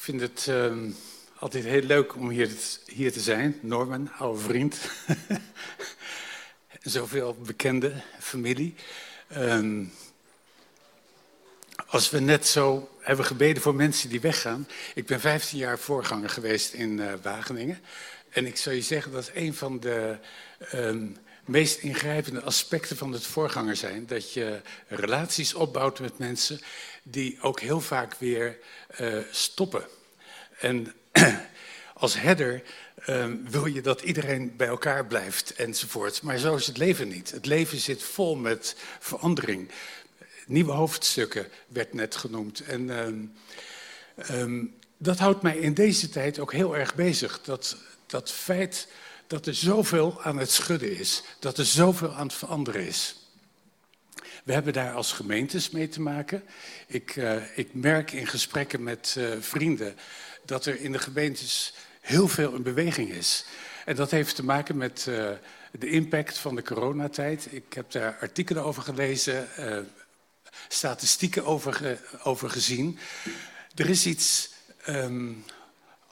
vind het ehm, altijd heel leuk om hier, hier te zijn. Norman, oude vriend. Zoveel bekende familie. Ehm, als we net zo hebben gebeden voor mensen die weggaan. Ik ben 15 jaar voorganger geweest in uh, Wageningen. En ik zou je zeggen dat een van de ehm, meest ingrijpende aspecten van het voorganger zijn. Dat je relaties opbouwt met mensen die ook heel vaak weer uh, stoppen. En als herder uh, wil je dat iedereen bij elkaar blijft enzovoort. Maar zo is het leven niet. Het leven zit vol met verandering. Nieuwe hoofdstukken werd net genoemd. En uh, um, dat houdt mij in deze tijd ook heel erg bezig. Dat, dat feit dat er zoveel aan het schudden is. Dat er zoveel aan het veranderen is. We hebben daar als gemeentes mee te maken. Ik, uh, ik merk in gesprekken met uh, vrienden dat er in de gemeentes heel veel in beweging is. En dat heeft te maken met uh, de impact van de coronatijd. Ik heb daar artikelen over gelezen, statistieken over, over gezien. Er is iets, um,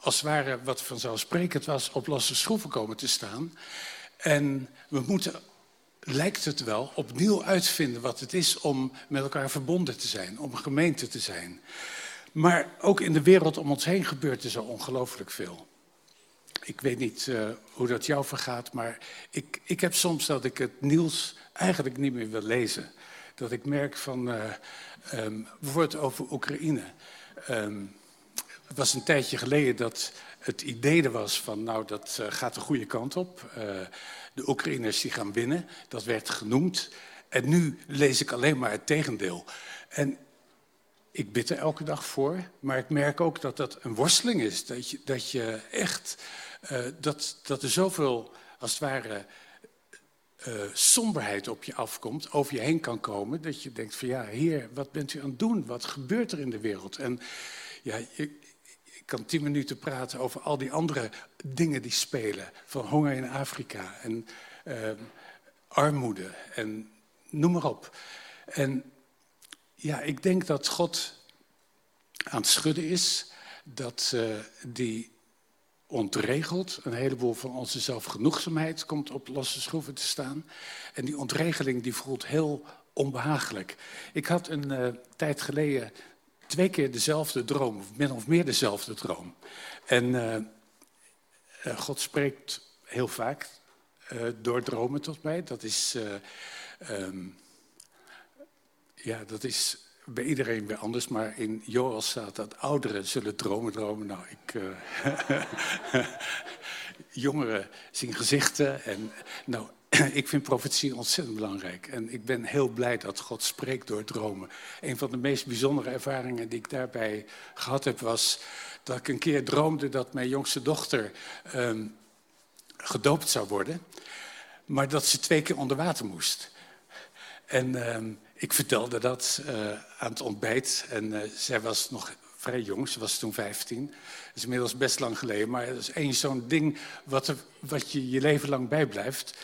als het ware, wat vanzelfsprekend was, op losse schroeven komen te staan. En we moeten lijkt het wel, opnieuw uitvinden wat het is om met elkaar verbonden te zijn, om een gemeente te zijn. Maar ook in de wereld om ons heen gebeurt er zo ongelooflijk veel. Ik weet niet uh, hoe dat jou vergaat, maar ik, ik heb soms dat ik het nieuws eigenlijk niet meer wil lezen. Dat ik merk van, uh, um, bijvoorbeeld over Oekraïne. Um, het was een tijdje geleden dat het idee er was van, nou, dat uh, gaat de goede kant op. Uh, de Oekraïners die gaan winnen, dat werd genoemd. En nu lees ik alleen maar het tegendeel. En ik bid er elke dag voor, maar ik merk ook dat dat een worsteling is. Dat je, dat je echt, uh, dat, dat er zoveel, als het ware, somberheid op je afkomt, over je heen kan komen, dat je denkt van ja, heer, wat bent u aan het doen? Wat gebeurt er in de wereld? En ja, je, kan tien minuten praten over al die andere dingen die spelen. Van honger in Afrika en uh, armoede en noem maar op. En ja, ik denk dat God aan het schudden is. Dat uh, die ontregelt. Een heleboel van onze zelfgenoegzaamheid komt op losse schroeven te staan. En die ontregeling die voelt heel onbehagelijk. Ik had een uh, tijd geleden twee keer dezelfde droom, of min of meer dezelfde droom. En uh, uh, God spreekt heel vaak uh, door dromen tot mij. Dat is, um, ja, dat is bij iedereen weer anders, maar in Joel staat dat ouderen zullen dromen dromen. Nou, ik, jongeren zien gezichten en nou, ik vind profetie ontzettend belangrijk. En ik ben heel blij dat God spreekt door dromen. Een van de meest bijzondere ervaringen die ik daarbij gehad heb was dat ik een keer droomde dat mijn jongste dochter um, gedoopt zou worden. Maar dat ze twee keer onder water moest. En um, ik vertelde dat uh, aan het ontbijt. En uh, zij was nog vrij jong, ze was toen 15. Dat is inmiddels best lang geleden. Maar dat is één zo'n ding wat, er, wat je je leven lang bijblijft.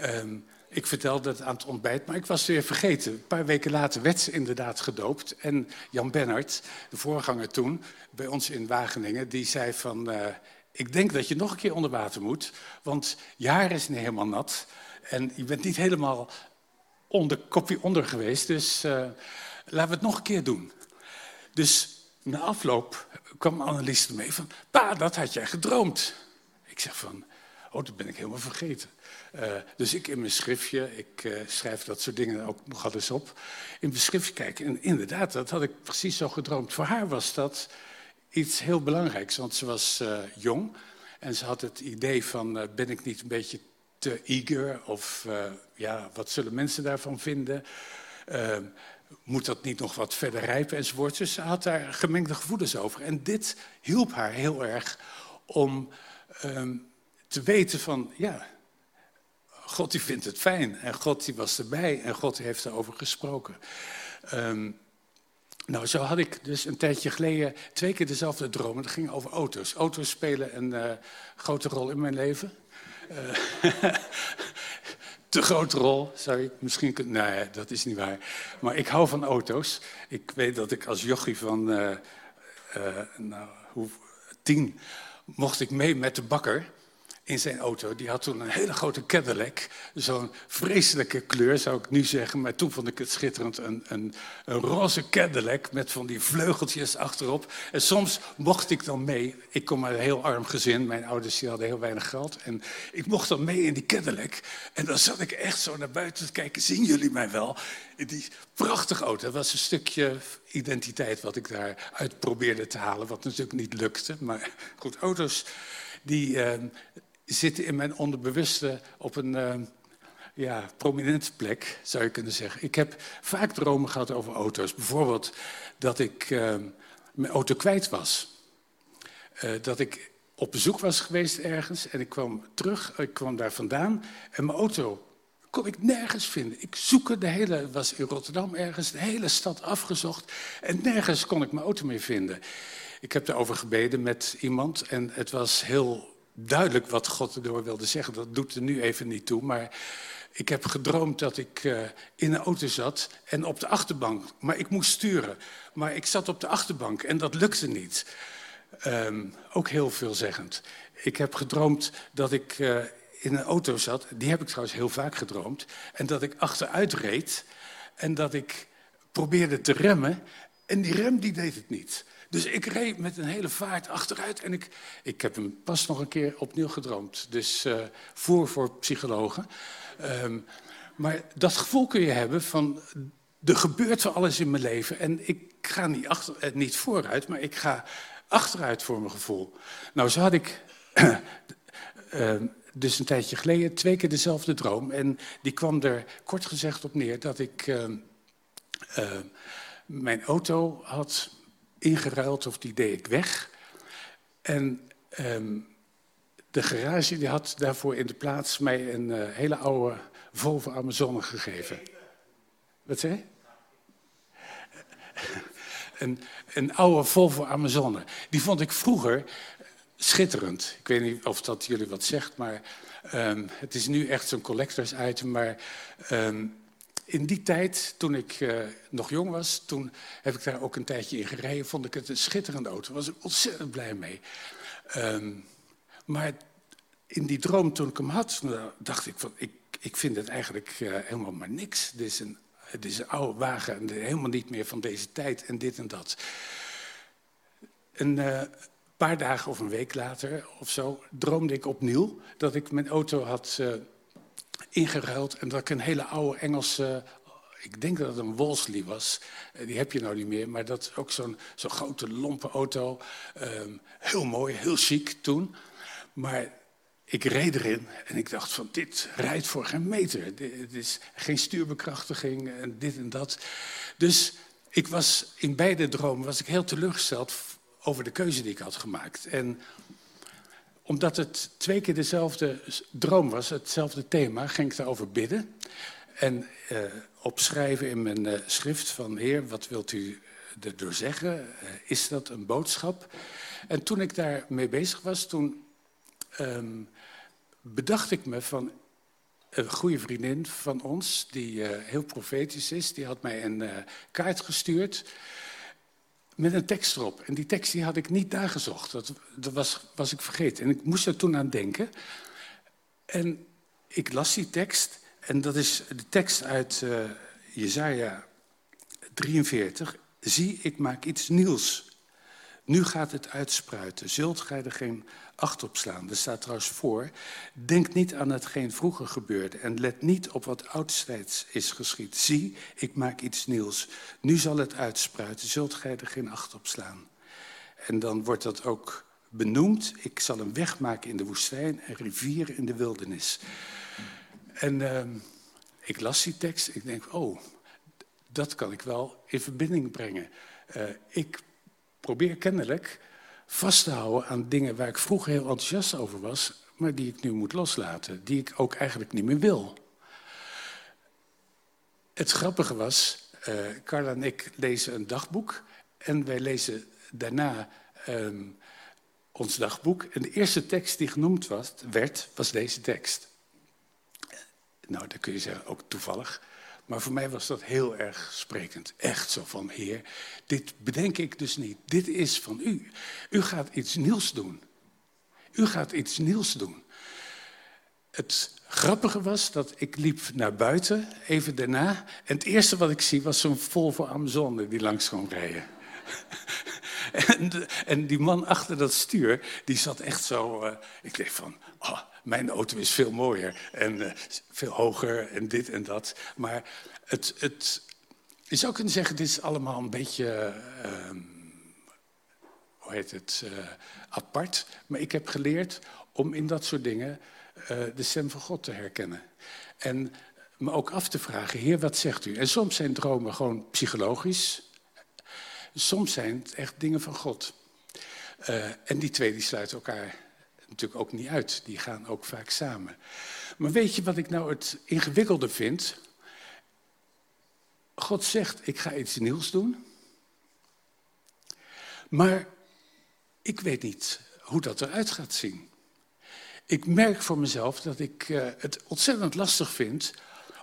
Um, ik vertelde het aan het ontbijt, maar ik was weer vergeten. Een paar weken later werd ze inderdaad gedoopt. En Jan Bennert, de voorganger toen, bij ons in Wageningen, die zei van... Uh, ik denk dat je nog een keer onder water moet, want je haar is niet helemaal nat. En je bent niet helemaal onder, kopje onder geweest, dus uh, laten we het nog een keer doen. Dus na afloop kwam Annelies ermee van... Pa, dat had jij gedroomd. Ik zeg van, oh, dat ben ik helemaal vergeten. Uh, dus ik in mijn schriftje, ik uh, schrijf dat soort dingen ook nog eens op, in mijn schriftje kijken. En inderdaad, dat had ik precies zo gedroomd. Voor haar was dat iets heel belangrijks, want ze was uh, jong en ze had het idee van, ben ik niet een beetje te eager of ja, wat zullen mensen daarvan vinden? moet dat niet nog wat verder rijpen enzovoort. Dus ze had daar gemengde gevoelens over. En dit hielp haar heel erg om um, te weten van, ja, God die vindt het fijn en God die was erbij en God heeft erover gesproken. Um, nou, zo had ik dus een tijdje geleden twee keer dezelfde droom. Dat ging over auto's. Auto's spelen een uh, grote rol in mijn leven. Uh, te grote rol, zou ik misschien kunnen... Nee, dat is niet waar. Maar ik hou van auto's. Ik weet dat ik als jochie van... Uh, nou, hoe, tien mocht ik mee met de bakker in zijn auto. Die had toen een hele grote Cadillac. Zo'n vreselijke kleur, zou ik nu zeggen. Maar toen vond ik het schitterend. Een, een, een, roze Cadillac met van die vleugeltjes achterop. En soms mocht ik dan mee. Ik kom uit een heel arm gezin. Mijn ouders die hadden heel weinig geld. En ik mocht dan mee in die Cadillac. En dan zat ik echt zo naar buiten te kijken. Zien jullie mij wel? Die prachtige auto. Dat was een stukje identiteit wat ik daaruit probeerde te halen. Wat natuurlijk niet lukte. Maar goed, auto's die... Uh, zitten in mijn onderbewuste op een uh, ja, prominente plek, zou je kunnen zeggen. Ik heb vaak dromen gehad over auto's. Bijvoorbeeld dat ik uh, mijn auto kwijt was. Uh, dat ik op bezoek was geweest ergens en ik kwam terug, ik kwam daar vandaan en mijn auto kon ik nergens vinden. Ik zoek de hele, was in Rotterdam ergens, de hele stad afgezocht en nergens kon ik mijn auto meer vinden. Ik heb erover gebeden met iemand en het was heel duidelijk wat God erdoor wilde zeggen. Dat doet er nu even niet toe. Maar ik heb gedroomd dat ik uh, in een auto zat en op de achterbank. Maar ik moest sturen. Maar ik zat op de achterbank en dat lukte niet. Um, ook heel veelzeggend. Ik heb gedroomd dat ik uh, in een auto zat. Die heb ik trouwens heel vaak gedroomd. En dat ik achteruit reed. En dat ik probeerde te remmen. En die rem die deed het niet. Dus ik reed met een hele vaart achteruit en ik, ik heb hem pas nog een keer opnieuw gedroomd. Dus uh, voor voor psychologen. Um, maar dat gevoel kun je hebben van, er gebeurt van alles in mijn leven en ik ga niet, achter, eh, niet vooruit, maar ik ga achteruit voor mijn gevoel. Nou, zo had ik uh, dus een tijdje geleden twee keer dezelfde droom. En die kwam er kort gezegd op neer dat ik uh, mijn auto had ingeruild of die deed ik weg. En um, de garage die had daarvoor in de plaats mij een uh, hele oude Volvo Amazone gegeven. Wat zei een, een oude Volvo Amazone. Die vond ik vroeger schitterend. Ik weet niet of dat jullie wat zegt, maar um, het is nu echt zo'n collectors item. Maar um, in die tijd, toen ik uh, nog jong was, toen heb ik daar ook een tijdje in gereden. Vond ik het een schitterende auto. was ik ontzettend blij mee. Um, maar in die droom, toen ik hem had, dacht ik van, ik, ik vind het eigenlijk uh, helemaal maar niks. Dit is een, is een oude wagen en helemaal niet meer van deze tijd en dit en dat. Een uh, paar dagen of een week later of zo droomde ik opnieuw dat ik mijn auto had ingeruild. En dat ik een hele oude Engelse, ik denk dat het een Wolseley was. Eh, die heb je nou niet meer, maar dat is ook zo'n zo'n grote lompe auto. Um, heel mooi, heel chic toen. Maar ik reed erin en ik dacht van dit rijdt voor geen meter. Het is geen stuurbekrachtiging en dit en dat. Dus ik was in beide dromen was ik heel teleurgesteld over de keuze die ik had gemaakt. En omdat het twee keer dezelfde droom was, hetzelfde thema, ging ik daarover bidden. En uh, opschrijven in mijn uh, schrift van, heer, wat wilt u erdoor zeggen? Uh, is dat een boodschap? En toen ik daarmee bezig was, toen um, bedacht ik me van een goede vriendin van ons, die heel profetisch is, die had mij een kaart gestuurd met een tekst erop. En die tekst die had ik niet daar gezocht. Dat, dat was, was ik vergeten. En ik moest er toen aan denken. En ik las die tekst. En dat is de tekst uit uh, Jezaja 43. Zie, ik maak iets nieuws. Nu gaat het uitspruiten. Zult gij er geen acht op slaan? Er staat trouwens voor. Denk niet aan hetgeen vroeger gebeurde. En let niet op wat oudstijds is geschied. Zie, ik maak iets nieuws. Nu zal het uitspruiten. Zult gij er geen acht op slaan? En dan wordt dat ook benoemd. Ik zal een weg maken in de woestijn en rivieren in de wildernis. En uh, ik las die tekst. Ik denk, oh, dat kan ik wel in verbinding brengen. Uh, ik probeer kennelijk vast te houden aan dingen waar ik vroeger heel enthousiast over was, maar die ik nu moet loslaten, die ik ook eigenlijk niet meer wil. Het grappige was, uh, Carla en ik lezen een dagboek en wij lezen daarna um, ons dagboek. En de eerste tekst die genoemd was, werd, was deze tekst. Nou, dan kun je zeggen, ook toevallig. Maar voor mij was dat heel erg sprekend. Echt zo van, Heer, dit bedenk ik dus niet. Dit is van u. U gaat iets nieuws doen. U gaat iets nieuws doen. Het grappige was dat ik liep naar buiten, even daarna. En het eerste wat ik zie was zo'n Volvo Amazone die langs kwam rijden. en, en, die man achter dat stuur, die zat echt zo... Uh, ik dacht van, oh, mijn auto is veel mooier en uh, veel hoger en dit en dat. Maar het, het, je zou kunnen zeggen, dit is allemaal een beetje... Uh, hoe heet het? Uh, apart. Maar ik heb geleerd om in dat soort dingen de stem van God te herkennen. En me ook af te vragen, Heer, wat zegt u? En soms zijn dromen gewoon psychologisch. Soms zijn het echt dingen van God. En die twee die sluiten elkaar natuurlijk ook niet uit. Die gaan ook vaak samen. Maar weet je wat ik nou het ingewikkelde vind? God zegt, ik ga iets nieuws doen. Maar ik weet niet hoe dat eruit gaat zien. Ik merk voor mezelf dat ik uh, het ontzettend lastig vind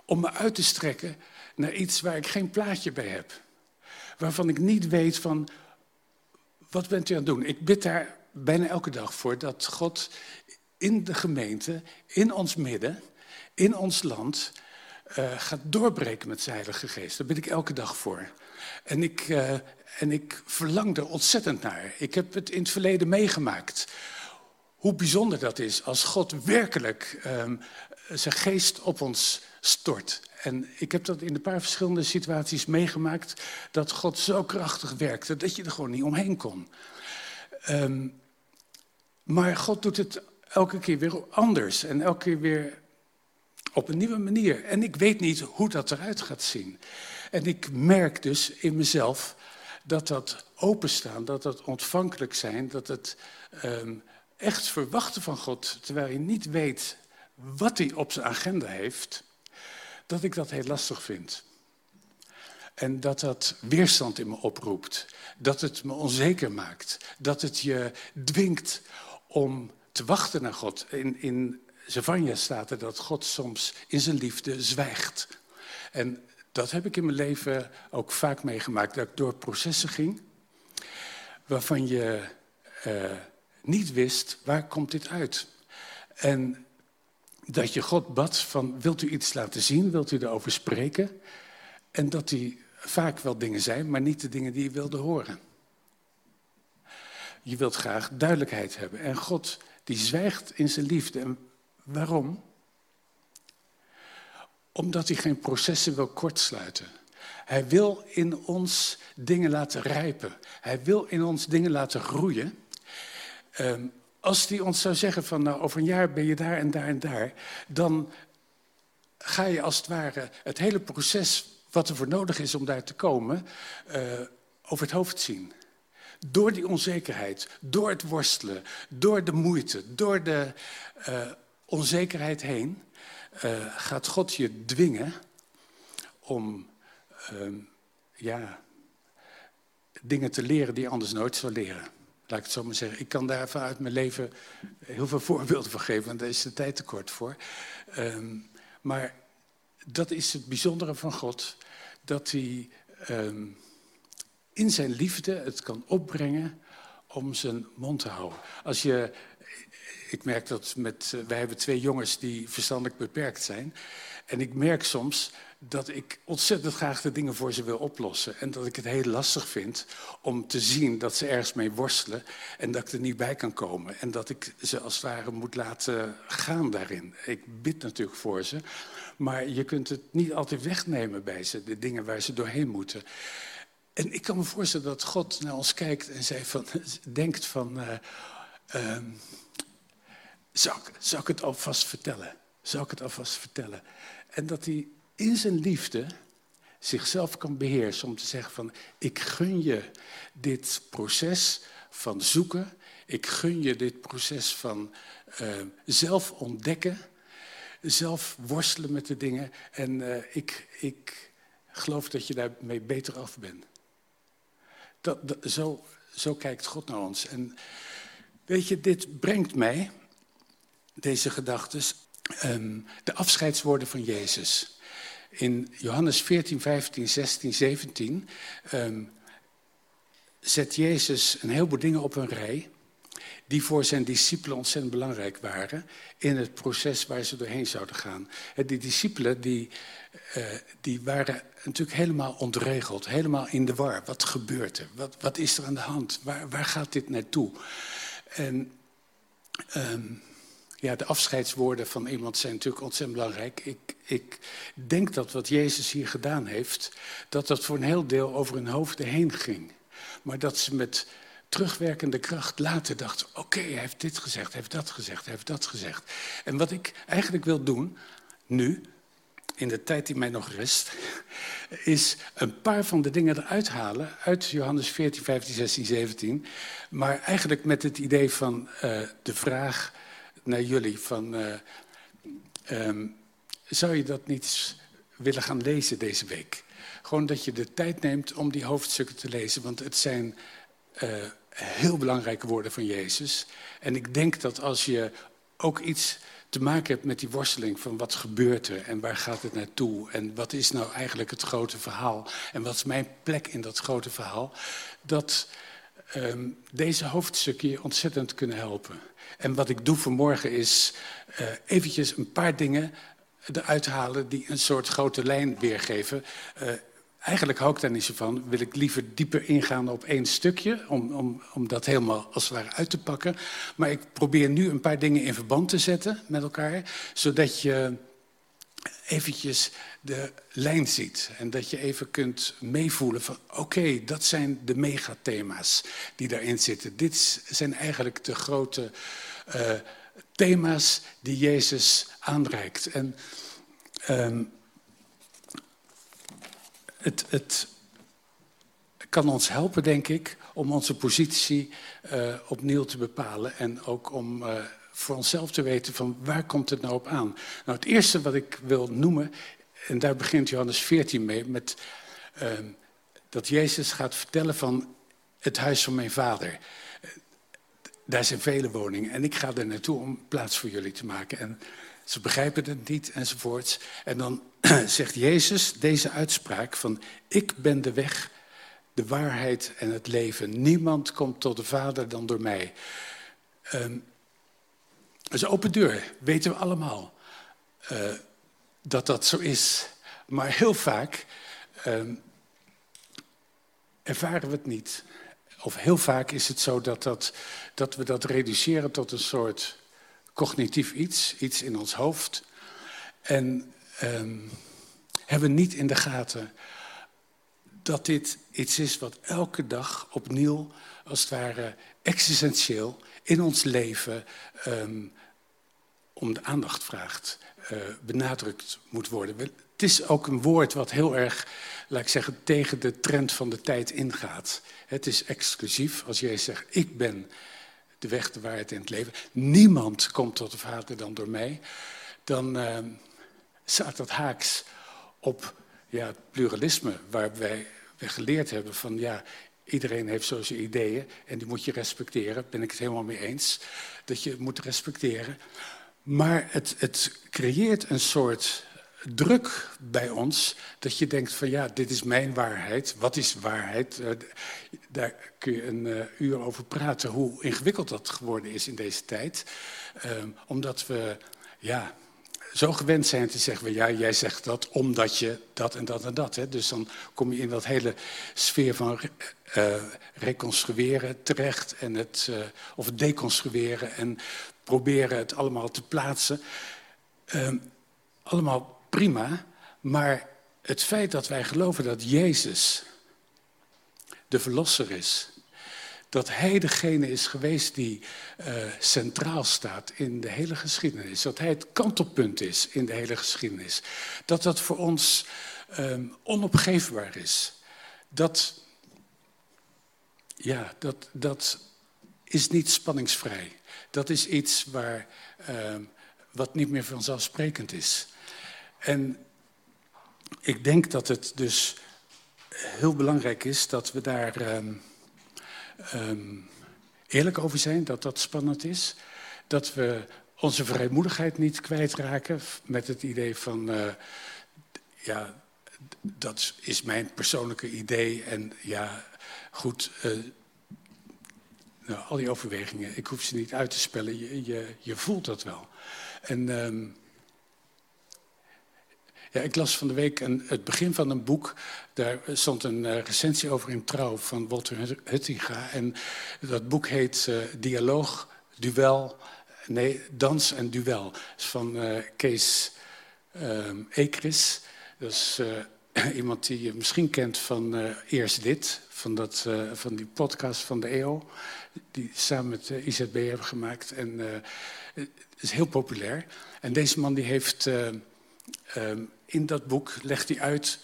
om me uit te strekken naar iets waar ik geen plaatje bij heb. Waarvan ik niet weet van, wat bent u aan het doen? Ik bid daar bijna elke dag voor dat God in de gemeente, in ons midden, in ons land, uh, gaat doorbreken met zijn Heilige Geest. Daar bid ik elke dag voor. En ik, uh, en ik verlang er ontzettend naar. Ik heb het in het verleden meegemaakt. Hoe bijzonder dat is als God werkelijk um, zijn geest op ons stort. En ik heb dat in een paar verschillende situaties meegemaakt, dat God zo krachtig werkte dat je er gewoon niet omheen kon. Um, maar God doet het elke keer weer anders en elke keer weer op een nieuwe manier. En ik weet niet hoe dat eruit gaat zien. En ik merk dus in mezelf dat dat openstaan, dat dat ontvankelijk zijn, dat het um, echt verwachten van God, terwijl je niet weet wat hij op zijn agenda heeft, dat ik dat heel lastig vind. En dat dat weerstand in me oproept. Dat het me onzeker maakt. Dat het je dwingt om te wachten naar God. In, in staat er dat God soms in zijn liefde zwijgt. En dat heb ik in mijn leven ook vaak meegemaakt. Dat ik door processen ging waarvan je uh, niet wist, waar komt dit uit? En dat je God bad van, wilt u iets laten zien? Wilt u erover spreken? En dat die vaak wel dingen zijn, maar niet de dingen die je wilde horen. Je wilt graag duidelijkheid hebben. En God die zwijgt in zijn liefde. En waarom? Omdat hij geen processen wil kortsluiten. Hij wil in ons dingen laten rijpen. Hij wil in ons dingen laten groeien. Um, als hij ons zou zeggen van nou over een jaar ben je daar en daar en daar, dan ga je als het ware het hele proces wat er voor nodig is om daar te komen, uh, over het hoofd zien. Door die onzekerheid, door het worstelen, door de moeite, door de uh, onzekerheid heen, uh, gaat God je dwingen om ja, dingen te leren die je anders nooit zou leren. Laat ik het zo maar zeggen. Ik kan daar vanuit mijn leven heel veel voorbeelden van geven, want daar is de tijd te kort voor. Um, maar dat is het bijzondere van God, dat hij um, in zijn liefde het kan opbrengen om zijn mond te houden. Als je, ik merk dat met, wij hebben twee jongens die verstandelijk beperkt zijn. En ik merk soms dat ik ontzettend graag de dingen voor ze wil oplossen. En dat ik het heel lastig vind om te zien dat ze ergens mee worstelen en dat ik er niet bij kan komen. En dat ik ze als het ware moet laten gaan daarin. Ik bid natuurlijk voor ze, maar je kunt het niet altijd wegnemen bij ze, de dingen waar ze doorheen moeten. En ik kan me voorstellen dat God naar ons kijkt en zei van, denkt van, uh, zou, ik, zou ik het alvast vertellen? Zou ik het alvast vertellen? En dat hij in zijn liefde zichzelf kan beheersen om te zeggen van ik gun je dit proces van zoeken, ik gun je dit proces van uh, zelf ontdekken, zelf worstelen met de dingen en uh, ik, ik geloof dat je daarmee beter af bent. Dat, zo, zo kijkt God naar ons. En weet je, dit brengt mij, deze gedachten, um, de afscheidswoorden van Jezus. In Johannes 14, 15, 16, 17 um, zet Jezus een heleboel dingen op een rij die voor zijn discipelen ontzettend belangrijk waren in het proces waar ze doorheen zouden gaan. Die discipelen die, uh, die waren natuurlijk helemaal ontregeld, helemaal in de war. Wat gebeurt er? Wat, wat is er aan de hand? Waar, waar gaat dit naartoe? En um, ja, de afscheidswoorden van iemand zijn natuurlijk ontzettend belangrijk. Ik, ik denk dat wat Jezus hier gedaan heeft, dat dat voor een heel deel over hun hoofden heen ging. Maar dat ze met terugwerkende kracht later dachten: oké, hij heeft dit gezegd, hij heeft dat gezegd, hij heeft dat gezegd. En wat ik eigenlijk wil doen, nu, in de tijd die mij nog rest, is een paar van de dingen eruit halen uit Johannes 14, 15, 16, 17. Maar eigenlijk met het idee van uh, de vraag naar jullie: van, uh, um, zou je dat niet willen gaan lezen deze week? Gewoon dat je de tijd neemt om die hoofdstukken te lezen, want het zijn. Uh, heel belangrijke woorden van Jezus. En ik denk dat als je ook iets te maken hebt met die worsteling van wat gebeurt er en waar gaat het naartoe en wat is nou eigenlijk het grote verhaal en wat is mijn plek in dat grote verhaal, dat um, deze hoofdstukken je ontzettend kunnen helpen. En wat ik doe vanmorgen is uh, eventjes een paar dingen eruit halen die een soort grote lijn weergeven. Uh, Eigenlijk hou ik daar niet zo van. Wil ik liever dieper ingaan op één stukje, om, om, om dat helemaal als het ware uit te pakken. Maar ik probeer nu een paar dingen in verband te zetten met elkaar, zodat je eventjes de lijn ziet. En dat je even kunt meevoelen van oké, dat zijn de megathema's die daarin zitten. Dit zijn eigenlijk de grote uh, thema's die Jezus aanreikt. En um, het, het kan ons helpen, denk ik, om onze positie uh, opnieuw te bepalen. En ook om uh, voor onszelf te weten van waar komt het nou op aan. Nou, het eerste wat ik wil noemen, en daar begint Johannes 14 mee, met uh, dat Jezus gaat vertellen van het huis van mijn vader. Daar zijn vele woningen en ik ga er naartoe om plaats voor jullie te maken. En ze begrijpen het niet enzovoorts. En dan zegt Jezus deze uitspraak van ik ben de weg, de waarheid en het leven. Niemand komt tot de Vader dan door mij. Um, dat is open deur, weten we allemaal uh, dat dat zo is. Maar heel vaak um, ervaren we het niet. Of heel vaak is het zo dat, dat, dat we dat reduceren tot een soort cognitief iets, iets in ons hoofd. En um, hebben niet in de gaten dat dit iets is wat elke dag opnieuw, als het ware existentieel, in ons leven um, om de aandacht vraagt, uh, benadrukt moet worden. Het is ook een woord wat heel erg, laat ik zeggen, tegen de trend van de tijd ingaat. Het is exclusief als jij zegt, ik ben de weg, de waarheid in het leven. Niemand komt tot de Vader dan door mij. Dan uh, staat dat haaks op ja, het pluralisme, waar wij, wij geleerd hebben van ja, iedereen heeft zo zijn ideeën en die moet je respecteren. Ben ik het helemaal mee eens dat je moet respecteren. Maar het, het creëert een soort druk bij ons dat je denkt van ja, dit is mijn waarheid. Wat is waarheid? Uh, daar kun je een uh, uur over praten hoe ingewikkeld dat geworden is in deze tijd. Uh, omdat we ja, zo gewend zijn te zeggen, ja, jij zegt dat omdat je dat en dat en dat. Hè. Dus dan kom je in dat hele sfeer van reconstrueren terecht en het, of deconstrueren en proberen het allemaal te plaatsen. Ehm, allemaal prima, maar het feit dat wij geloven dat Jezus de Verlosser is, dat Hij degene is geweest die uh, centraal staat in de hele geschiedenis, dat Hij het kantelpunt is in de hele geschiedenis, dat dat voor ons um, onopgeefbaar is, dat, ja, dat, dat is niet spanningsvrij. Dat is iets waar, uh, wat niet meer vanzelfsprekend is. En ik denk dat het dus heel belangrijk is dat we daar um, um, eerlijk over zijn, dat dat spannend is. Dat we onze vrijmoedigheid niet kwijtraken met het idee van, uh, ja, dat is mijn persoonlijke idee. En ja, goed, uh, nou, al die overwegingen, ik hoef ze niet uit te spellen, je, je, voelt dat wel. En uh, ja, ik las van de week een, het begin van een boek. Daar stond een uh, recensie over in Trouw van Walter Huttinga. En dat boek heet uh, Dialoog, Duel, nee, Dans en Duel. Is van uh, Kees Ekris. Dat is iemand die je misschien kent van Eerst Dit, van, dat, van die podcast van de EO. Die samen met IZB hebben gemaakt. En het is heel populair. En deze man die heeft... in dat boek legt hij uit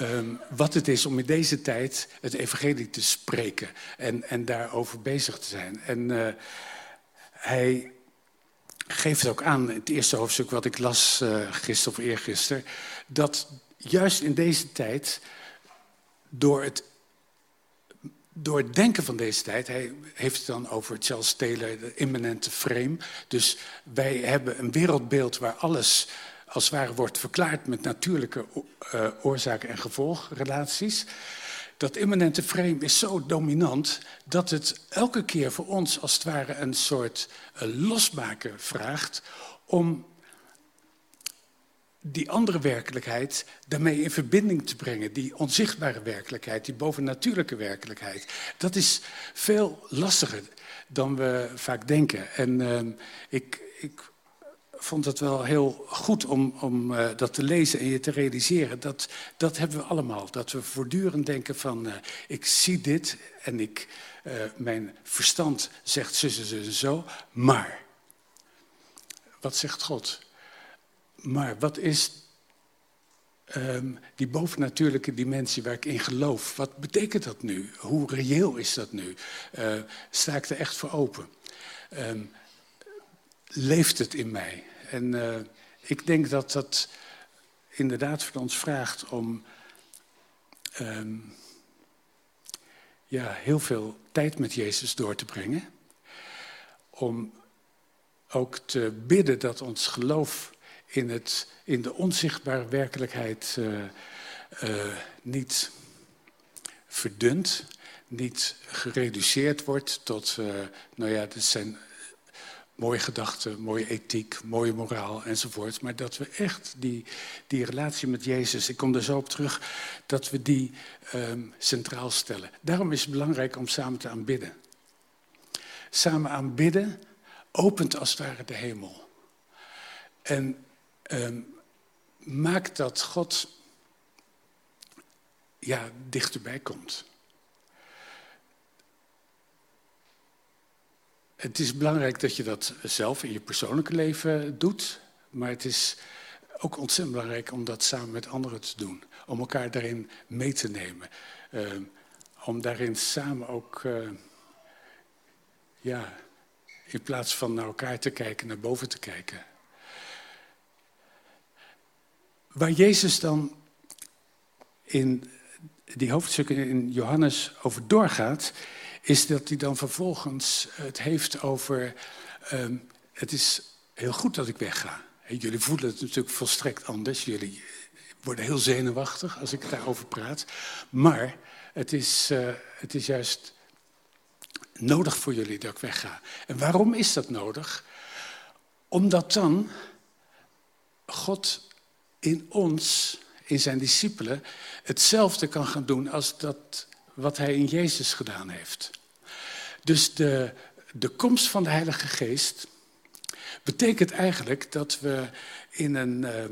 um, wat het is om in deze tijd het evangelie te spreken en, en daarover bezig te zijn. En uh, hij geeft ook aan, in het eerste hoofdstuk wat ik las uh, gisteren of eergisteren, dat juist in deze tijd, door het door het denken van deze tijd, hij heeft het dan over Charles Taylor, de immanente frame. Dus wij hebben een wereldbeeld waar alles als het ware wordt verklaard met natuurlijke uh, oorzaken en gevolgrelaties. Dat immanente frame is zo dominant dat het elke keer voor ons als het ware een soort uh, losmaken vraagt om die andere werkelijkheid daarmee in verbinding te brengen. Die onzichtbare werkelijkheid, die bovennatuurlijke werkelijkheid. Dat is veel lastiger dan we vaak denken. En uh, ik, ik vond het wel heel goed om, om uh, dat te lezen en je te realiseren. Dat, dat hebben we allemaal. Dat we voortdurend denken van, uh, ik zie dit en ik, uh, mijn verstand zegt zo, zo, zo. Maar, wat zegt God? Maar wat is um, die bovennatuurlijke dimensie waar ik in geloof? Wat betekent dat nu? Hoe reëel is dat nu? sta ik er echt voor open? Um, leeft het in mij? En uh, ik denk dat dat inderdaad van ons vraagt om um, ja, heel veel tijd met Jezus door te brengen. Om ook te bidden dat ons geloof in, het, in de onzichtbare werkelijkheid uh, uh, niet verdunt, niet gereduceerd wordt tot, nou ja, dat zijn mooie gedachten, mooie ethiek, mooie moraal enzovoort. Maar dat we echt die, die relatie met Jezus, ik kom er zo op terug, dat we die um, centraal stellen. Daarom is het belangrijk om samen te aanbidden. Samen aanbidden opent als het ware de hemel. En um, maakt dat God ja, dichterbij komt. Het is belangrijk dat je dat zelf in je persoonlijke leven doet. Maar het is ook ontzettend belangrijk om dat samen met anderen te doen. Om elkaar daarin mee te nemen. Uh, om daarin samen ook, uh, ja, in plaats van naar elkaar te kijken, naar boven te kijken. Waar Jezus dan in die hoofdstukken in Johannes over doorgaat, is dat hij dan vervolgens het heeft over, um, het is heel goed dat ik wegga. Jullie voelen het natuurlijk volstrekt anders. Jullie worden heel zenuwachtig als ik daarover praat. Maar het is, uh, het is juist nodig voor jullie dat ik wegga. En waarom is dat nodig? Omdat dan God in ons, in zijn discipelen, hetzelfde kan gaan doen als dat wat hij in Jezus gedaan heeft. Dus de, de komst van de Heilige Geest betekent eigenlijk dat we in een uh,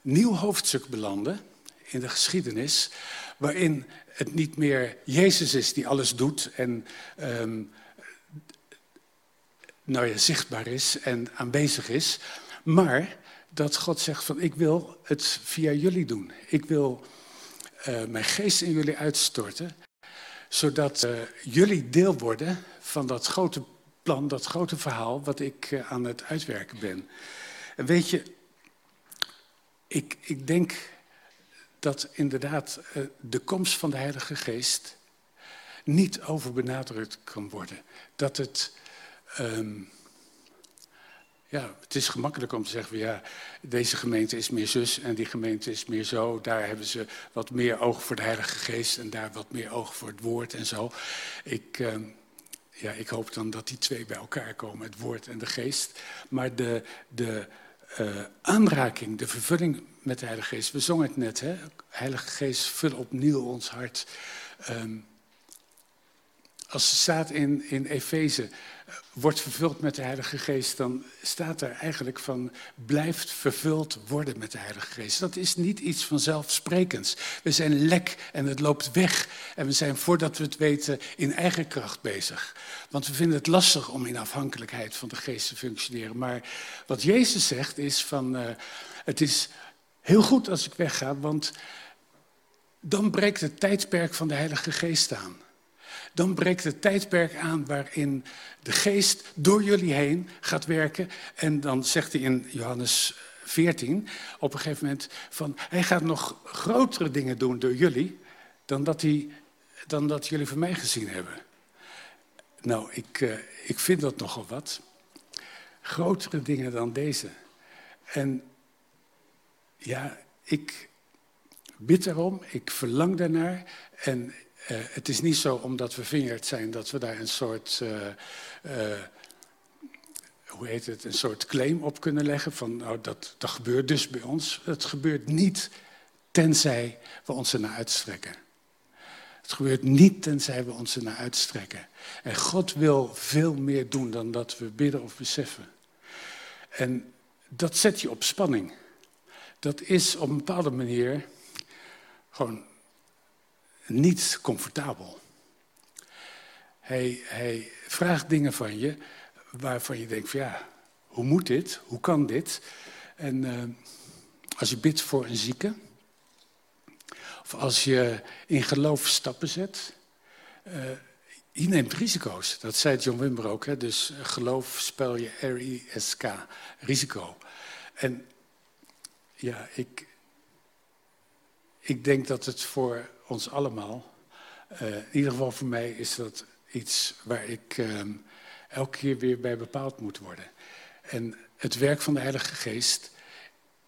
nieuw hoofdstuk belanden in de geschiedenis, waarin het niet meer Jezus is die alles doet en um, nou ja, zichtbaar is en aanwezig is, maar dat God zegt van ik wil het via jullie doen. Ik wil uh, mijn geest in jullie uitstorten zodat uh, jullie deel worden van dat grote plan, dat grote verhaal wat ik uh, aan het uitwerken ben. En weet je, ik, ik denk dat inderdaad uh, de komst van de Heilige Geest niet overbenadrukt kan worden. Dat het, um, ja, het is gemakkelijk om te zeggen, ja, deze gemeente is meer zus en die gemeente is meer zo. Daar hebben ze wat meer oog voor de Heilige Geest en daar wat meer oog voor het woord en zo. Ik, uh, ja, ik hoop dan dat die twee bij elkaar komen, het woord en de geest. Maar de, de uh, aanraking, de vervulling met de Heilige Geest, we zongen het net, hè? Heilige Geest, vul opnieuw ons hart. Um, als staat in, in Efeze, wordt vervuld met de Heilige Geest, dan staat er eigenlijk van blijft vervuld worden met de Heilige Geest. Dat is niet iets vanzelfsprekends. We zijn lek en het loopt weg. En we zijn voordat we het weten in eigen kracht bezig. Want we vinden het lastig om in afhankelijkheid van de Geest te functioneren. Maar wat Jezus zegt is van uh, het is heel goed als ik wegga, want dan breekt het tijdperk van de Heilige Geest aan dan breekt het tijdperk aan waarin de geest door jullie heen gaat werken. En dan zegt hij in Johannes 14 op een gegeven moment van hij gaat nog grotere dingen doen door jullie dan dat, hij, dan dat jullie van mij gezien hebben. Nou, ik, uh, ik vind dat nogal wat. Grotere dingen dan deze. En ja, ik bid erom, ik verlang daarnaar en uh, het is niet zo omdat we vingerd zijn dat we daar een soort, uh, uh, hoe heet het, een soort claim op kunnen leggen van nou, dat, dat gebeurt dus bij ons. Het gebeurt niet tenzij we ons ernaar uitstrekken. Het gebeurt niet tenzij we ons ernaar uitstrekken. En God wil veel meer doen dan dat we bidden of beseffen. En dat zet je op spanning. Dat is op een bepaalde manier gewoon niet comfortabel. Hij, hij vraagt dingen van je waarvan je denkt van ja, hoe moet dit? Hoe kan dit? En uh, als je bidt voor een zieke, of als je in geloof stappen zet, uh, je neemt risico's. Dat zei John Wimber ook. Hè? Dus geloof spel je R-I-S-K, risico. En ja, ik, ik denk dat het voor ons allemaal. Uh, in ieder geval voor mij is dat iets waar ik uh, elke keer weer bij bepaald moet worden. En het werk van de Heilige Geest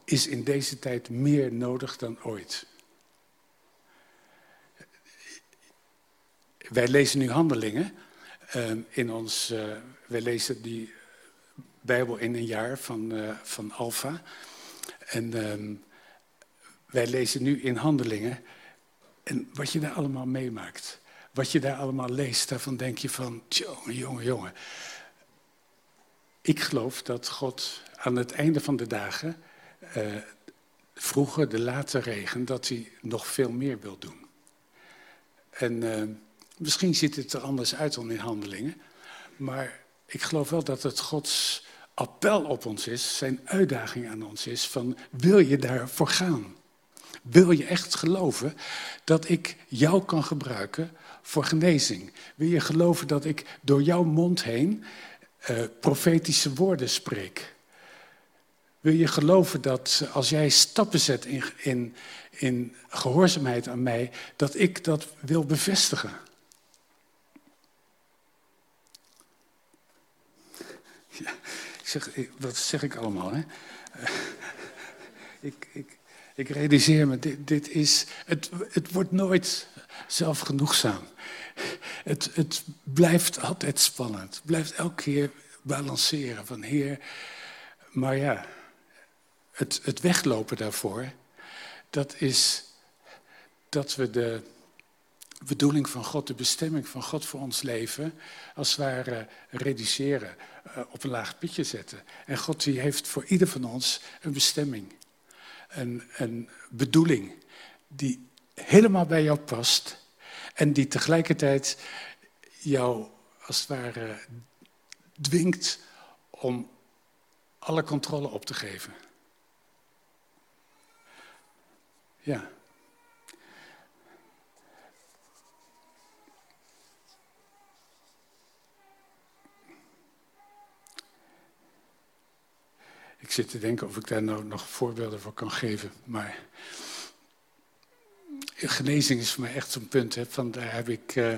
is in deze tijd meer nodig dan ooit. Wij lezen nu handelingen uh, in ons. Uh, wij lezen die Bijbel in een jaar van, uh, van Alfa. En ehm, wij lezen nu in handelingen en wat je daar allemaal meemaakt, wat je daar allemaal leest, daarvan denk je van, jongen, jongen, jongen. Ik geloof dat God aan het einde van de dagen, uh, vroeger de late regen, dat hij nog veel meer wil doen. En uh, misschien ziet het er anders uit dan in handelingen, maar ik geloof wel dat het Gods appel op ons is, zijn uitdaging aan ons is van wil je daarvoor gaan? Wil je echt geloven dat ik jou kan gebruiken voor genezing? Wil je geloven dat ik door jouw mond heen uh, profetische woorden spreek? Wil je geloven dat als jij stappen zet in, in, in gehoorzaamheid aan mij, dat ik dat wil bevestigen? Ja, ik zeg, wat zeg ik allemaal? Hè? ik, ik, ik realiseer me, dit, is, het, het wordt nooit zelfgenoegzaam. Het, het blijft altijd spannend. Het blijft elke keer balanceren van Heer. Maar ja, het, het weglopen daarvoor, dat is dat we de bedoeling van God, de bestemming van God voor ons leven, als het ware reduceren, eh, op een laag pitje zetten. En God die heeft voor ieder van ons een bestemming een, bedoeling die helemaal bij jou past en die tegelijkertijd jou als het ware dwingt om alle controle op te geven. Ja. Ik zit te denken of ik daar nou nog voorbeelden voor kan geven. Maar genezing is voor mij echt zo'n punt. Hè, van daar heb ik uh,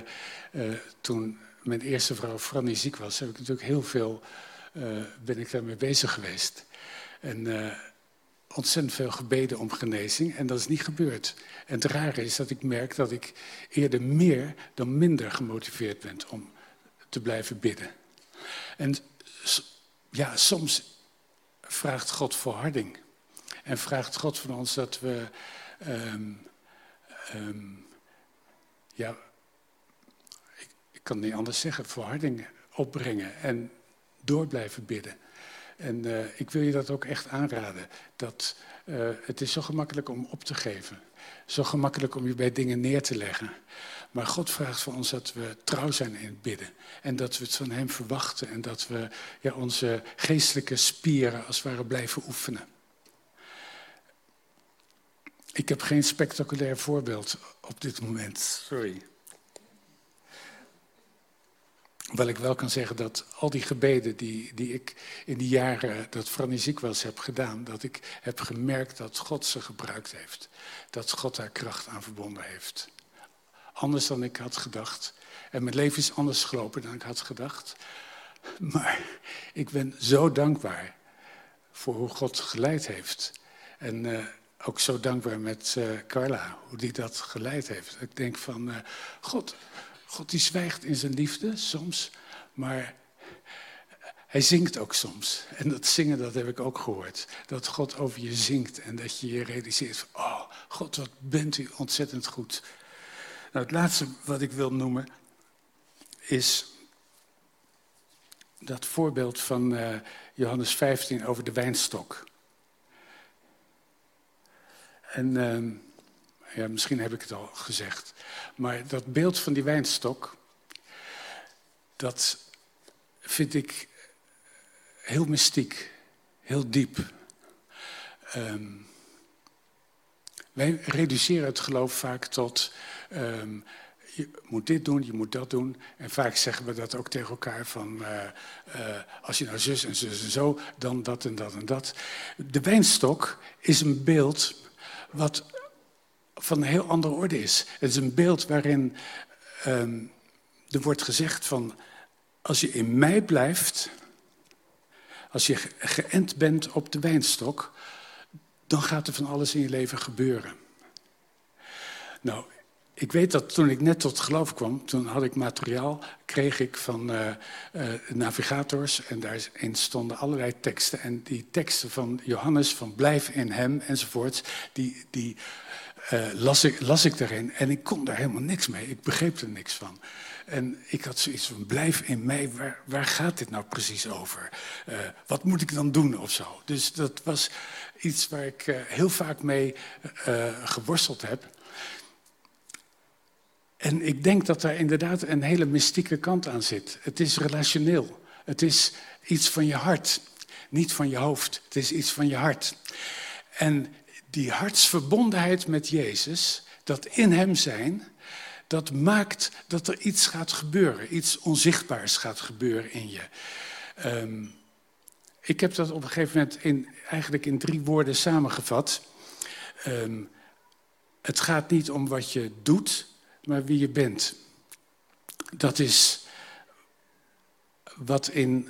uh, toen mijn eerste vrouw Franny ziek was, heb ik natuurlijk heel veel ben ik daarmee bezig geweest. En ontzettend veel gebeden om genezing en dat is niet gebeurd. En het rare is dat ik merk dat ik eerder meer dan minder gemotiveerd ben om te blijven bidden. En ja, soms vraagt God volharding. En vraagt God van ons dat we, um, um, ja, ik, kan niet anders zeggen, volharding opbrengen en door blijven bidden. En uh, ik wil je dat ook echt aanraden. Dat, uh, het is zo gemakkelijk om op te geven. Zo gemakkelijk om je bij dingen neer te leggen. Maar God vraagt van ons dat we trouw zijn in het bidden. En dat we het van Hem verwachten. En dat we ja, onze geestelijke spieren als het ware blijven oefenen. Ik heb geen spectaculair voorbeeld op dit moment. Sorry. Wel ik wel kan zeggen dat al die gebeden die, die ik in die jaren dat Franny ziek was heb gedaan, dat ik heb gemerkt dat God ze gebruikt heeft. Dat God daar kracht aan verbonden heeft. Anders dan ik had gedacht. En mijn leven is anders gelopen dan ik had gedacht. Maar ik ben zo dankbaar voor hoe God geleid heeft. En uh, ook zo dankbaar met uh, Carla, hoe die dat geleid heeft. Ik denk van, uh, God, God die zwijgt in zijn liefde soms, maar hij zingt ook soms. En dat zingen, dat heb ik ook gehoord. Dat God over je zingt en dat je je realiseert oh, God, wat bent u ontzettend goed. Nou, het laatste wat ik wil noemen is dat voorbeeld van uh, Johannes 15 over de wijnstok. En uh, ja, misschien heb ik het al gezegd. Maar dat beeld van die wijnstok, dat vind ik heel mystiek, heel diep. Um, wij reduceren het geloof vaak tot um, je moet dit doen, je moet dat doen. En vaak zeggen we dat ook tegen elkaar van uh, uh, als je nou zus en zus en zo, dan dat en dat en dat. De wijnstok is een beeld wat van een heel andere orde is. Het is een beeld waarin um, er wordt gezegd van als je in mij blijft, als je geënt bent op de wijnstok, dan gaat er van alles in je leven gebeuren. Nou, ik weet dat toen ik net tot geloof kwam, toen had ik materiaal, kreeg ik van uh, uh, navigators en daarin stonden allerlei teksten. En die teksten van Johannes, van blijf in hem enzovoort, die, die uh, las, ik, las ik daarin. En ik kon daar helemaal niks mee, ik begreep er niks van. En ik had zoiets van, blijf in mij, waar, waar gaat dit nou precies over? Wat moet ik dan doen of zo? Dus dat was iets waar ik uh, heel vaak mee uh, geworsteld heb. En ik denk dat daar inderdaad een hele mystieke kant aan zit. Het is relationeel. Het is iets van je hart, niet van je hoofd. Het is iets van je hart. En die hartsverbondenheid met Jezus, dat in Hem zijn, dat maakt dat er iets gaat gebeuren, iets onzichtbaars gaat gebeuren in je. Um, ik heb dat op een gegeven moment in, eigenlijk in drie woorden samengevat. Um, het gaat niet om wat je doet, maar wie je bent. Dat is wat in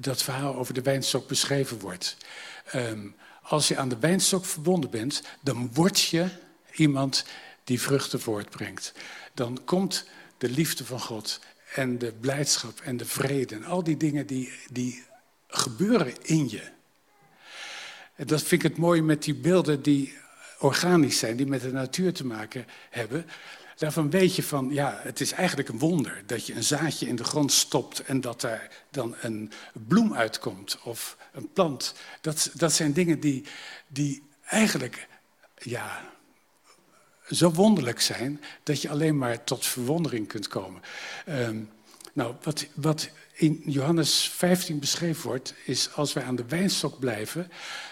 dat verhaal over de wijnstok beschreven wordt. Um, als je aan de wijnstok verbonden bent, dan word je iemand die vruchten voortbrengt. Dan komt de liefde van God en de blijdschap en de vrede en al die dingen die, die gebeuren in je. En dat vind ik het mooie met die beelden die organisch zijn, die met de natuur te maken hebben. Daarvan weet je van, ja, het is eigenlijk een wonder dat je een zaadje in de grond stopt en dat daar dan een bloem uitkomt of een plant. Dat, dat zijn dingen die, die eigenlijk, ja, zo wonderlijk zijn dat je alleen maar tot verwondering kunt komen. Um, nou, wat, wat in Johannes 15 beschreven wordt, is als wij aan de wijnstok blijven,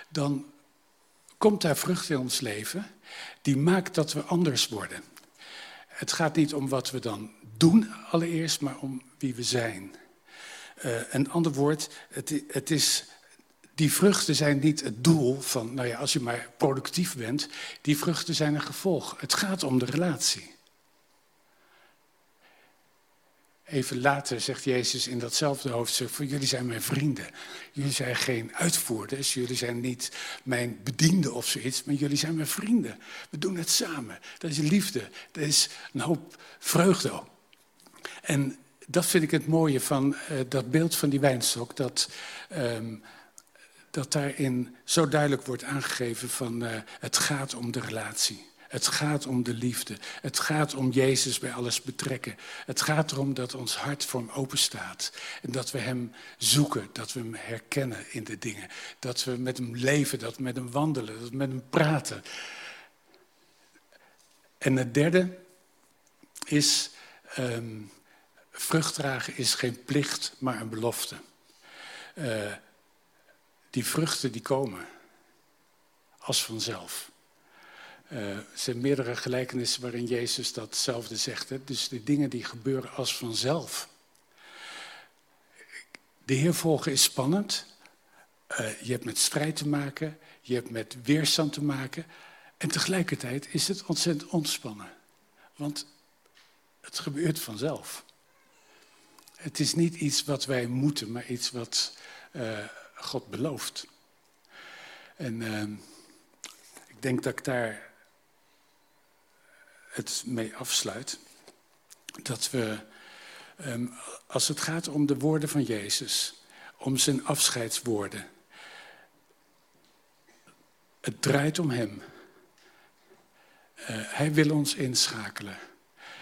dan komt daar vrucht in ons leven die maakt dat we anders worden. Het gaat niet om wat we dan doen allereerst, maar om wie we zijn. Uh, een ander woord, het, het is die vruchten zijn niet het doel van, nou ja, als je maar productief bent. Die vruchten zijn een gevolg. Het gaat om de relatie. Even later zegt Jezus in datzelfde hoofdstuk: jullie zijn mijn vrienden. Jullie zijn geen uitvoerders, jullie zijn niet mijn bedienden of zoiets, maar jullie zijn mijn vrienden. We doen het samen. Dat is liefde, dat is een hoop vreugde. En dat vind ik het mooie van uh, dat beeld van die wijnstok, dat, um, dat daarin zo duidelijk wordt aangegeven van uh, het gaat om de relatie. Het gaat om de liefde. Het gaat om Jezus bij alles betrekken. Het gaat erom dat ons hart voor hem open staat. En dat we hem zoeken, dat we hem herkennen in de dingen. Dat we met hem leven, dat we met hem wandelen, dat we met hem praten. En het derde is, um, vrucht dragen is geen plicht, maar een belofte. Uh, die vruchten die komen als vanzelf. Uh, er zijn meerdere gelijkenissen waarin Jezus datzelfde zegt. Dus de dingen die gebeuren als vanzelf. De Heer volgen is spannend. Uh, je hebt met strijd te maken. Je hebt met weerstand te maken. En tegelijkertijd is het ontzettend ontspannen. Want het gebeurt vanzelf. Het is niet iets wat wij moeten, maar iets wat uh, God belooft. En ik denk dat ik daar het mee afsluit. Dat we, um, als het gaat om de woorden van Jezus, om zijn afscheidswoorden. Het draait om Hem. Uh, hij wil ons inschakelen.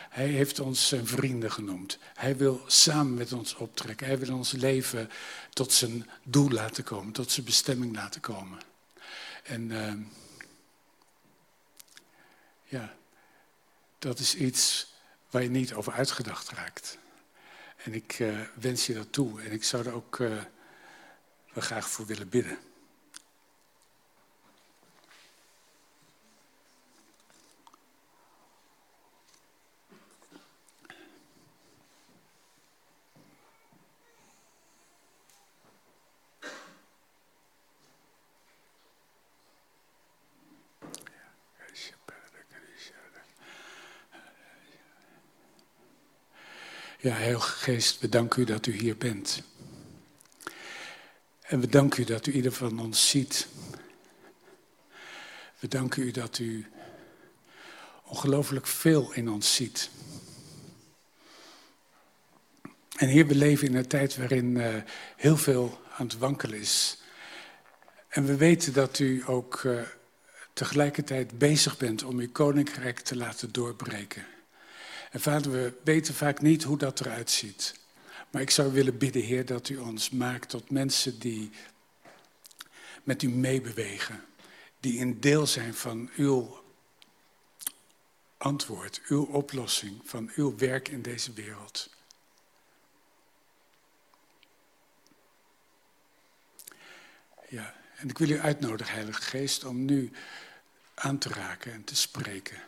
Hij heeft ons zijn vrienden genoemd. Hij wil samen met ons optrekken. Hij wil ons leven tot zijn doel laten komen, tot zijn bestemming laten komen. En uh, ja, dat is iets waar je niet over uitgedacht raakt. En ik uh, wens je dat toe. En ik zou er ook uh, wel graag voor willen bidden. Ja, Heilige Geest, we danken u dat u hier bent. En we danken u dat u ieder van ons ziet. We danken u dat u ongelooflijk veel in ons ziet. En hier, we leven in een tijd waarin uh, heel veel aan het wankelen is. En we weten dat u ook uh, tegelijkertijd bezig bent om uw koninkrijk te laten doorbreken. En vader, we weten vaak niet hoe dat eruit ziet. Maar ik zou willen bidden, Heer, dat u ons maakt tot mensen die met u meebewegen. Die een deel zijn van uw antwoord, uw oplossing, van uw werk in deze wereld. Ja, en ik wil u uitnodigen, Heilige Geest, om nu aan te raken en te spreken.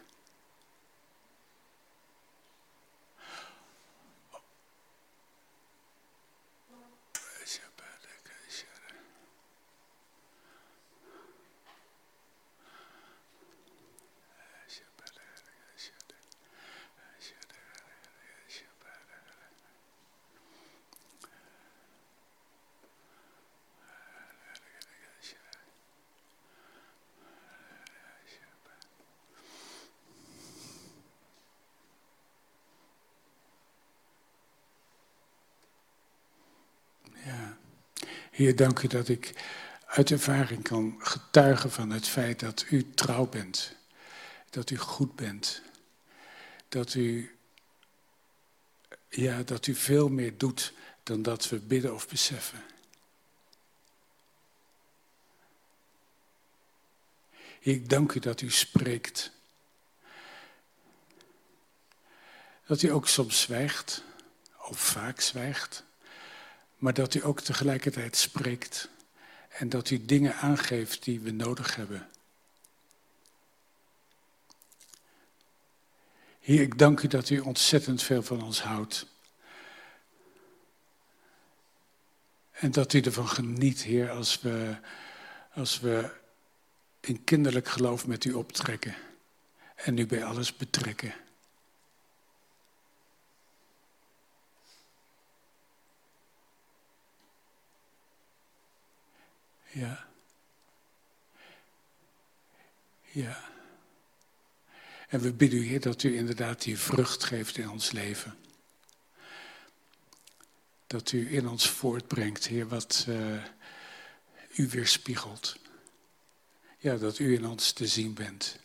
Heer, dank u dat ik uit ervaring kan getuigen van het feit dat u trouw bent. Dat u goed bent. Dat u, ja, dat u veel meer doet dan dat we bidden of beseffen. Ik dank u dat u spreekt. Dat u ook soms zwijgt, of vaak zwijgt maar dat u ook tegelijkertijd spreekt en dat u dingen aangeeft die we nodig hebben. Heer, ik dank u dat u ontzettend veel van ons houdt. En dat u ervan geniet, Heer, als we, als we in kinderlijk geloof met u optrekken en u bij alles betrekken. Ja. Ja. En we bidden u, Heer, dat u inderdaad die vrucht geeft in ons leven. Dat u in ons voortbrengt, Heer, wat uh, u weerspiegelt. Ja, dat u in ons te zien bent.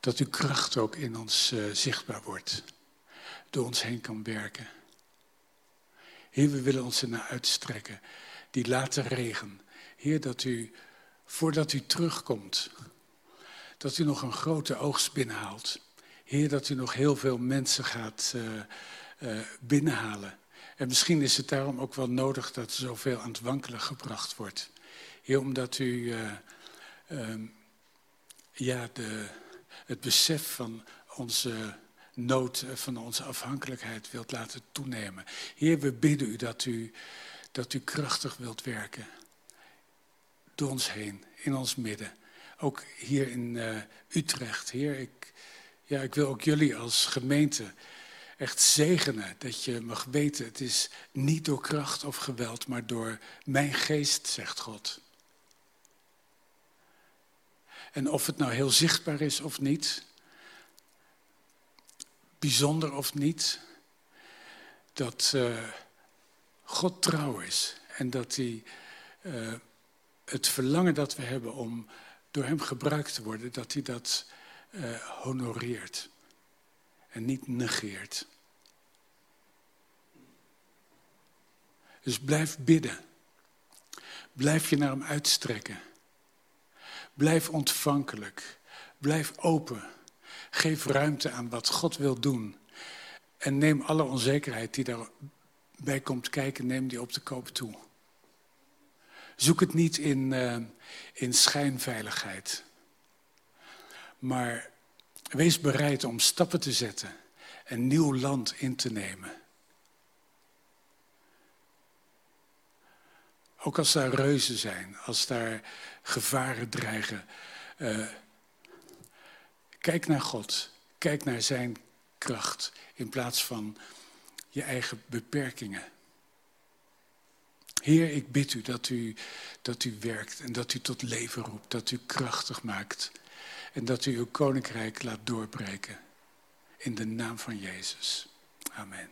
Dat uw kracht ook in ons uh, zichtbaar wordt. Door ons heen kan werken. Heer, we willen ons ernaar uitstrekken. Die late regen. Heer, dat u, voordat u terugkomt, dat u nog een grote oogst binnenhaalt. Heer, dat u nog heel veel mensen gaat uh, uh, binnenhalen. En misschien is het daarom ook wel nodig dat er zoveel aan het wankelen gebracht wordt. Heer, omdat u uh, ja, de, het besef van onze nood, van onze afhankelijkheid wilt laten toenemen. Heer, we bidden u dat u, dat u krachtig wilt werken. Door ons heen, in ons midden. Ook hier in uh, Utrecht. Heer, ik, ja, ik wil ook jullie als gemeente echt zegenen. Dat je mag weten, het is niet door kracht of geweld, maar door mijn geest, zegt God. En of het nou heel zichtbaar is of niet, bijzonder of niet, dat uh, God trouw is en dat hij uh, het verlangen dat we hebben om door hem gebruikt te worden, dat hij dat uh, honoreert en niet negeert. Dus blijf bidden. Blijf je naar hem uitstrekken. Blijf ontvankelijk. Blijf open. Geef ruimte aan wat God wil doen. En neem alle onzekerheid die daarbij komt kijken, neem die op de koop toe. Zoek het niet in, uh, in schijnveiligheid. Maar wees bereid om stappen te zetten en nieuw land in te nemen. Ook als daar reuzen zijn, als daar gevaren dreigen. Uh, kijk naar God. Kijk naar zijn kracht in plaats van je eigen beperkingen. Heer, ik bid u dat, u dat u werkt en dat u tot leven roept, dat u krachtig maakt en dat u uw koninkrijk laat doorbreken. In de naam van Jezus. Amen.